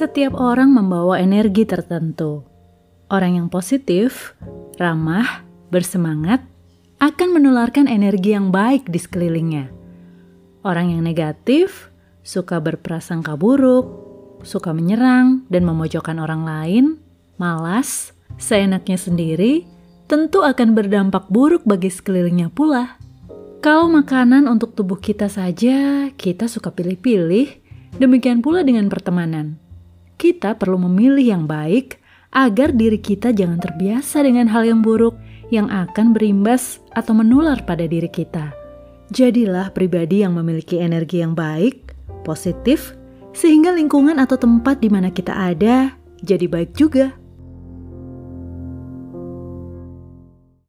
Setiap orang membawa energi tertentu. Orang yang positif, ramah, bersemangat, akan menularkan energi yang baik di sekelilingnya. Orang yang negatif, suka berprasangka buruk, suka menyerang dan memojokkan orang lain, malas, seenaknya sendiri, tentu akan berdampak buruk bagi sekelilingnya pula. Kalau makanan untuk tubuh kita saja, kita suka pilih-pilih, demikian pula dengan pertemanan. Kita perlu memilih yang baik agar diri kita jangan terbiasa dengan hal yang buruk yang akan berimbas atau menular pada diri kita. Jadilah pribadi yang memiliki energi yang baik, positif, sehingga lingkungan atau tempat di mana kita ada jadi baik juga.